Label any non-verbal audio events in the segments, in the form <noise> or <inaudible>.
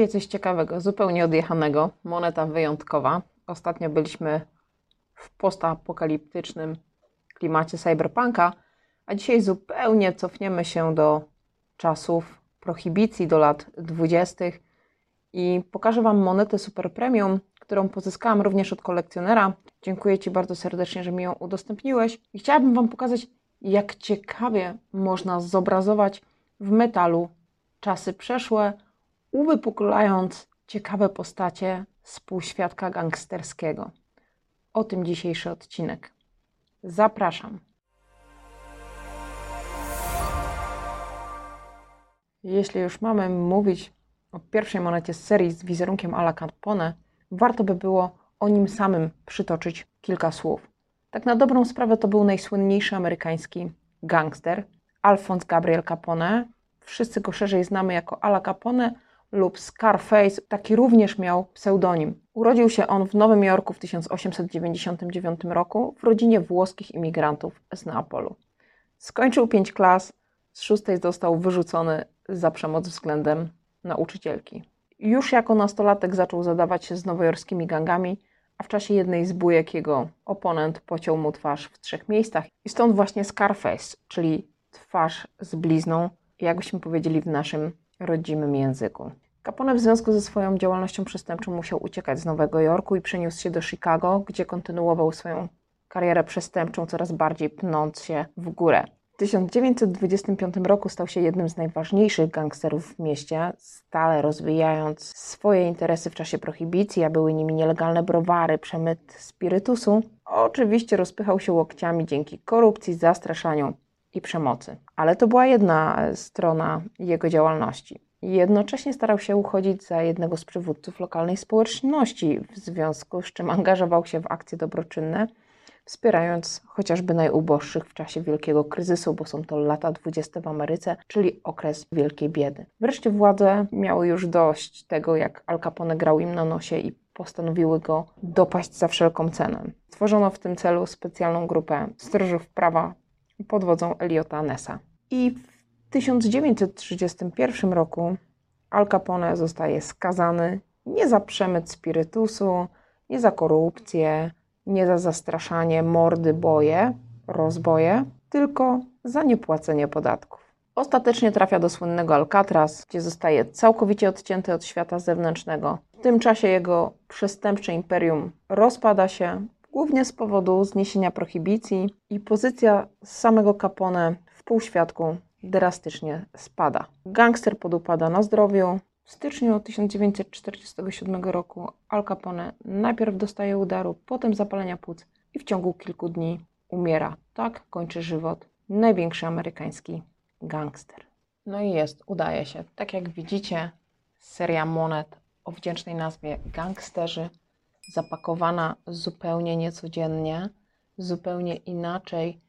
Dzisiaj coś ciekawego, zupełnie odjechanego. Moneta wyjątkowa. Ostatnio byliśmy w postapokaliptycznym klimacie cyberpunka, a dzisiaj zupełnie cofniemy się do czasów prohibicji, do lat 20. i pokażę Wam monetę Super Premium, którą pozyskałam również od kolekcjonera. Dziękuję Ci bardzo serdecznie, że mi ją udostępniłeś. I chciałabym Wam pokazać, jak ciekawie można zobrazować w metalu czasy przeszłe, uwypuklając ciekawe postacie z półświadka gangsterskiego. O tym dzisiejszy odcinek. Zapraszam. Jeśli już mamy mówić o pierwszej monecie z serii z wizerunkiem Ala Capone, warto by było o nim samym przytoczyć kilka słów. Tak na dobrą sprawę to był najsłynniejszy amerykański gangster, Alphonse Gabriel Capone. Wszyscy go szerzej znamy jako Ala Capone lub Scarface. Taki również miał pseudonim. Urodził się on w Nowym Jorku w 1899 roku w rodzinie włoskich imigrantów z Neapolu. Skończył pięć klas, z szóstej został wyrzucony za przemoc względem nauczycielki. Już jako nastolatek zaczął zadawać się z nowojorskimi gangami, a w czasie jednej z bujek jego oponent pociął mu twarz w trzech miejscach. I stąd właśnie Scarface, czyli twarz z blizną, jakbyśmy powiedzieli w naszym rodzimym języku. Capone w związku ze swoją działalnością przestępczą musiał uciekać z Nowego Jorku i przeniósł się do Chicago, gdzie kontynuował swoją karierę przestępczą, coraz bardziej pnąc się w górę. W 1925 roku stał się jednym z najważniejszych gangsterów w mieście, stale rozwijając swoje interesy w czasie prohibicji, a były nimi nielegalne browary, przemyt spirytusu. Oczywiście rozpychał się łokciami dzięki korupcji, zastraszaniu i przemocy. Ale to była jedna strona jego działalności. Jednocześnie starał się uchodzić za jednego z przywódców lokalnej społeczności, w związku z czym angażował się w akcje dobroczynne, wspierając chociażby najuboższych w czasie wielkiego kryzysu, bo są to lata 20 w Ameryce, czyli okres wielkiej biedy. Wreszcie władze miały już dość tego, jak Al Capone grał im na nosie i postanowiły go dopaść za wszelką cenę. Stworzono w tym celu specjalną grupę stróżów prawa pod wodzą Eliota Nessa. I w 1931 roku Al Capone zostaje skazany nie za przemyt spirytusu, nie za korupcję, nie za zastraszanie, mordy, boje, rozboje, tylko za niepłacenie podatków. Ostatecznie trafia do słynnego Alcatraz, gdzie zostaje całkowicie odcięty od świata zewnętrznego. W tym czasie jego przestępcze imperium rozpada się, głównie z powodu zniesienia prohibicji i pozycja samego Capone w półświadku drastycznie spada. Gangster podupada na zdrowiu. W styczniu 1947 roku Al Capone najpierw dostaje udaru, potem zapalenia płuc i w ciągu kilku dni umiera. Tak kończy żywot największy amerykański gangster. No i jest, udaje się. Tak jak widzicie, seria monet o wdzięcznej nazwie Gangsterzy, zapakowana zupełnie niecodziennie, zupełnie inaczej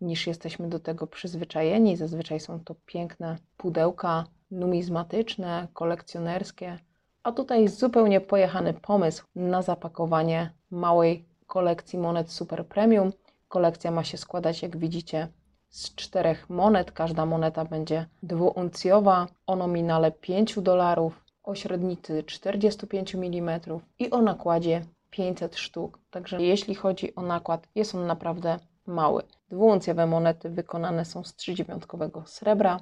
niż jesteśmy do tego przyzwyczajeni. Zazwyczaj są to piękne pudełka numizmatyczne, kolekcjonerskie, a tutaj zupełnie pojechany pomysł na zapakowanie małej kolekcji monet Super Premium. Kolekcja ma się składać, jak widzicie, z czterech monet. Każda moneta będzie dwuuncjowa o nominale 5 dolarów, o średnicy 45 mm i o nakładzie 500 sztuk. Także jeśli chodzi o nakład, jest on naprawdę mały. Dwuuncjowe monety wykonane są z trzydziewiątkowego srebra.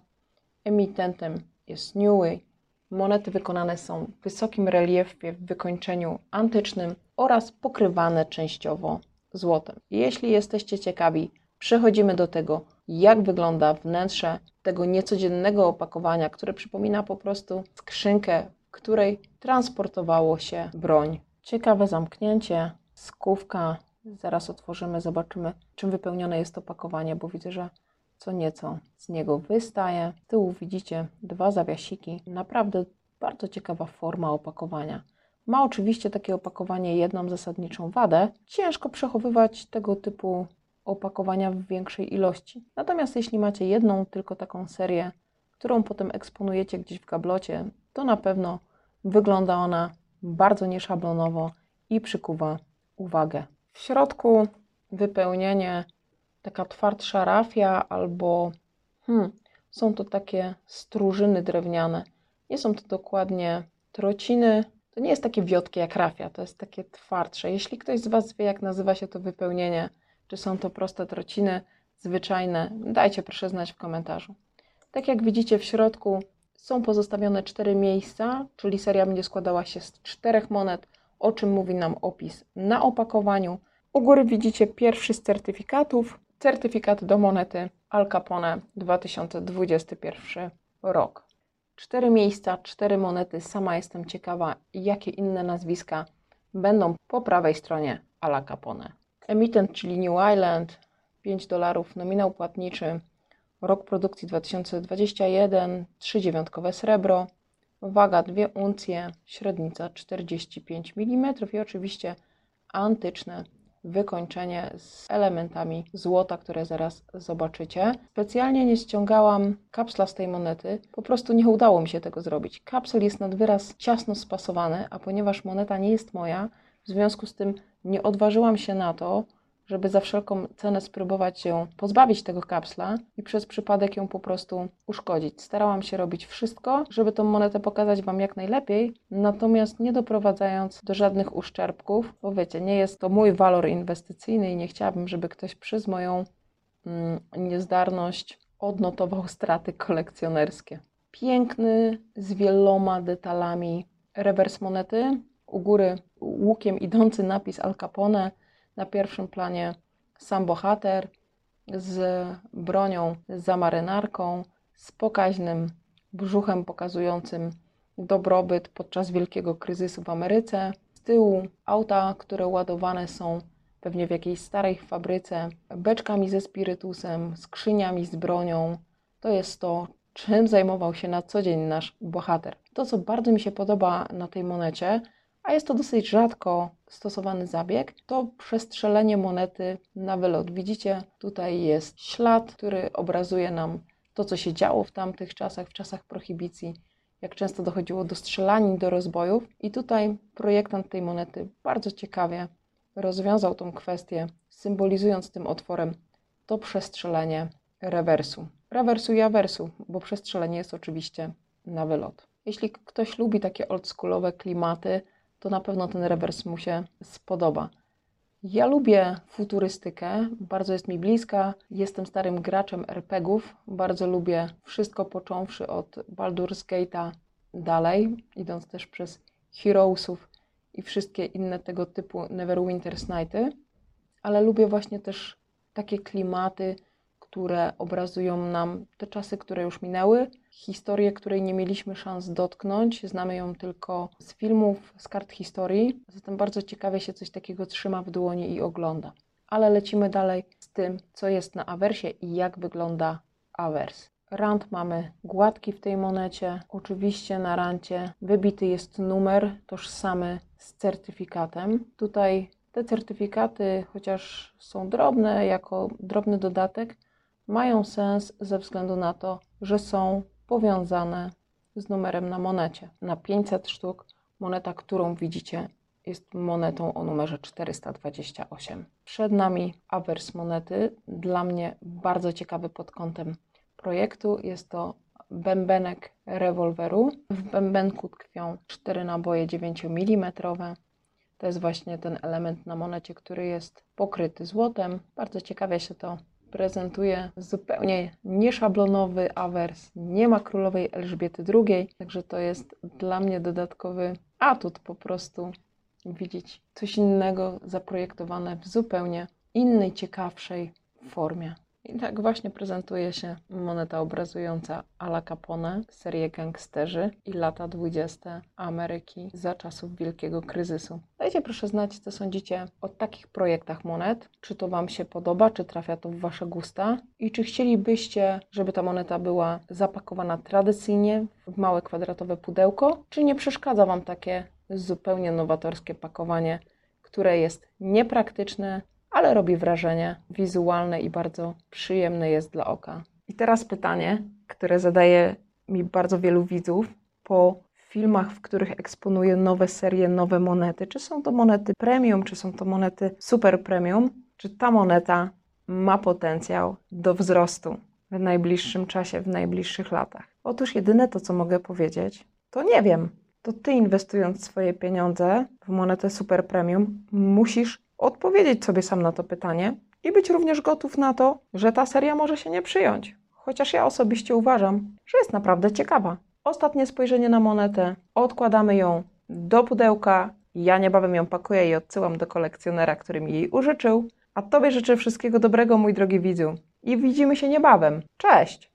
Emitentem jest Newey. Monety wykonane są w wysokim reliefie w wykończeniu antycznym oraz pokrywane częściowo złotem. Jeśli jesteście ciekawi, przechodzimy do tego, jak wygląda wnętrze tego niecodziennego opakowania, które przypomina po prostu skrzynkę, której transportowało się broń. Ciekawe zamknięcie, skówka. Zaraz otworzymy, zobaczymy, czym wypełnione jest opakowanie, bo widzę, że co nieco z niego wystaje. Z tyłu widzicie dwa zawiasiki. Naprawdę bardzo ciekawa forma opakowania. Ma oczywiście takie opakowanie jedną zasadniczą wadę. Ciężko przechowywać tego typu opakowania w większej ilości. Natomiast jeśli macie jedną tylko taką serię, którą potem eksponujecie gdzieś w gablocie, to na pewno wygląda ona bardzo nieszablonowo i przykuwa uwagę. W środku wypełnienie taka twardsza rafia albo hmm, są to takie strużyny drewniane. Nie są to dokładnie trociny to nie jest takie wiotkie jak rafia, to jest takie twardsze. Jeśli ktoś z Was wie, jak nazywa się to wypełnienie, czy są to proste trociny, zwyczajne, dajcie proszę znać w komentarzu. Tak jak widzicie w środku są pozostawione cztery miejsca, czyli seria będzie składała się z czterech monet, o czym mówi nam opis na opakowaniu. U góry widzicie pierwszy z certyfikatów, certyfikat do monety Al Capone 2021 rok. Cztery miejsca, cztery monety. Sama jestem ciekawa, jakie inne nazwiska będą po prawej stronie Ala Capone. Emitent, czyli New Island, 5 dolarów, nominał płatniczy, rok produkcji 2021, 3 dziewiątkowe srebro, waga 2 uncje, średnica 45 mm i oczywiście antyczne wykończenie z elementami złota, które zaraz zobaczycie. Specjalnie nie ściągałam kapsla z tej monety, po prostu nie udało mi się tego zrobić. Kapsel jest nad wyraz ciasno spasowany, a ponieważ moneta nie jest moja, w związku z tym nie odważyłam się na to, żeby za wszelką cenę spróbować się pozbawić tego kapsla i przez przypadek ją po prostu uszkodzić. Starałam się robić wszystko, żeby tą monetę pokazać Wam jak najlepiej, natomiast nie doprowadzając do żadnych uszczerbków, bo wiecie, nie jest to mój walor inwestycyjny i nie chciałabym, żeby ktoś przez moją mm, niezdarność odnotował <laughs> straty kolekcjonerskie. Piękny, z wieloma detalami rewers monety. U góry łukiem idący napis Al Capone, na pierwszym planie sam bohater z bronią za marynarką, z pokaźnym brzuchem pokazującym dobrobyt podczas wielkiego kryzysu w Ameryce. Z tyłu auta, które ładowane są pewnie w jakiejś starej fabryce, beczkami ze spirytusem, skrzyniami z bronią. To jest to, czym zajmował się na co dzień nasz bohater. To, co bardzo mi się podoba na tej monecie, a jest to dosyć rzadko stosowany zabieg, to przestrzelenie monety na wylot. Widzicie, tutaj jest ślad, który obrazuje nam to, co się działo w tamtych czasach, w czasach prohibicji, jak często dochodziło do strzelanin, do rozbojów. I tutaj projektant tej monety bardzo ciekawie rozwiązał tą kwestię, symbolizując tym otworem to przestrzelenie rewersu. Rewersu i awersu, bo przestrzelenie jest oczywiście na wylot. Jeśli ktoś lubi takie oldschoolowe klimaty, to na pewno ten rewers mu się spodoba. Ja lubię futurystykę, bardzo jest mi bliska. Jestem starym graczem RPGów, bardzo lubię wszystko począwszy od Baldur's Gate'a dalej, idąc też przez Heroesów i wszystkie inne tego typu Neverwinter's Nighty, ale lubię właśnie też takie klimaty, które obrazują nam te czasy, które już minęły, historię, której nie mieliśmy szans dotknąć. Znamy ją tylko z filmów, z kart historii. Zatem bardzo ciekawie się coś takiego trzyma w dłoni i ogląda. Ale lecimy dalej z tym, co jest na awersie i jak wygląda awers. Rand mamy gładki w tej monecie. Oczywiście na rancie wybity jest numer tożsamy z certyfikatem. Tutaj te certyfikaty, chociaż są drobne, jako drobny dodatek, mają sens ze względu na to, że są powiązane z numerem na monecie. Na 500 sztuk moneta, którą widzicie, jest monetą o numerze 428. Przed nami awers monety, dla mnie bardzo ciekawy pod kątem projektu. Jest to bębenek rewolweru. W bębenku tkwią cztery naboje 9 mm. To jest właśnie ten element na monecie, który jest pokryty złotem. Bardzo ciekawie się to prezentuje zupełnie nieszablonowy awers. Nie ma królowej Elżbiety II, także to jest dla mnie dodatkowy atut po prostu widzieć coś innego zaprojektowane w zupełnie innej, ciekawszej formie. I tak właśnie prezentuje się moneta obrazująca Ala Capone, serię gangsterzy i lata 20 Ameryki za czasów wielkiego kryzysu. Dajcie proszę znać, co sądzicie o takich projektach monet. Czy to Wam się podoba, czy trafia to w Wasze gusta i czy chcielibyście, żeby ta moneta była zapakowana tradycyjnie w małe kwadratowe pudełko, czy nie przeszkadza Wam takie zupełnie nowatorskie pakowanie, które jest niepraktyczne, ale robi wrażenie wizualne i bardzo przyjemne jest dla oka. I teraz pytanie, które zadaje mi bardzo wielu widzów po filmach, w których eksponuję nowe serie, nowe monety. Czy są to monety premium, czy są to monety super premium? Czy ta moneta ma potencjał do wzrostu w najbliższym czasie, w najbliższych latach? Otóż jedyne to, co mogę powiedzieć, to nie wiem. to ty inwestując swoje pieniądze w monetę Super Premium, musisz odpowiedzieć sobie sam na to pytanie i być również gotów na to, że ta seria może się nie przyjąć. Chociaż ja osobiście uważam, że jest naprawdę ciekawa. Ostatnie spojrzenie na monetę, odkładamy ją do pudełka. Ja niebawem ją pakuję i odsyłam do kolekcjonera, który mi jej użyczył. A Tobie życzę wszystkiego dobrego, mój drogi widzu. I widzimy się niebawem. Cześć!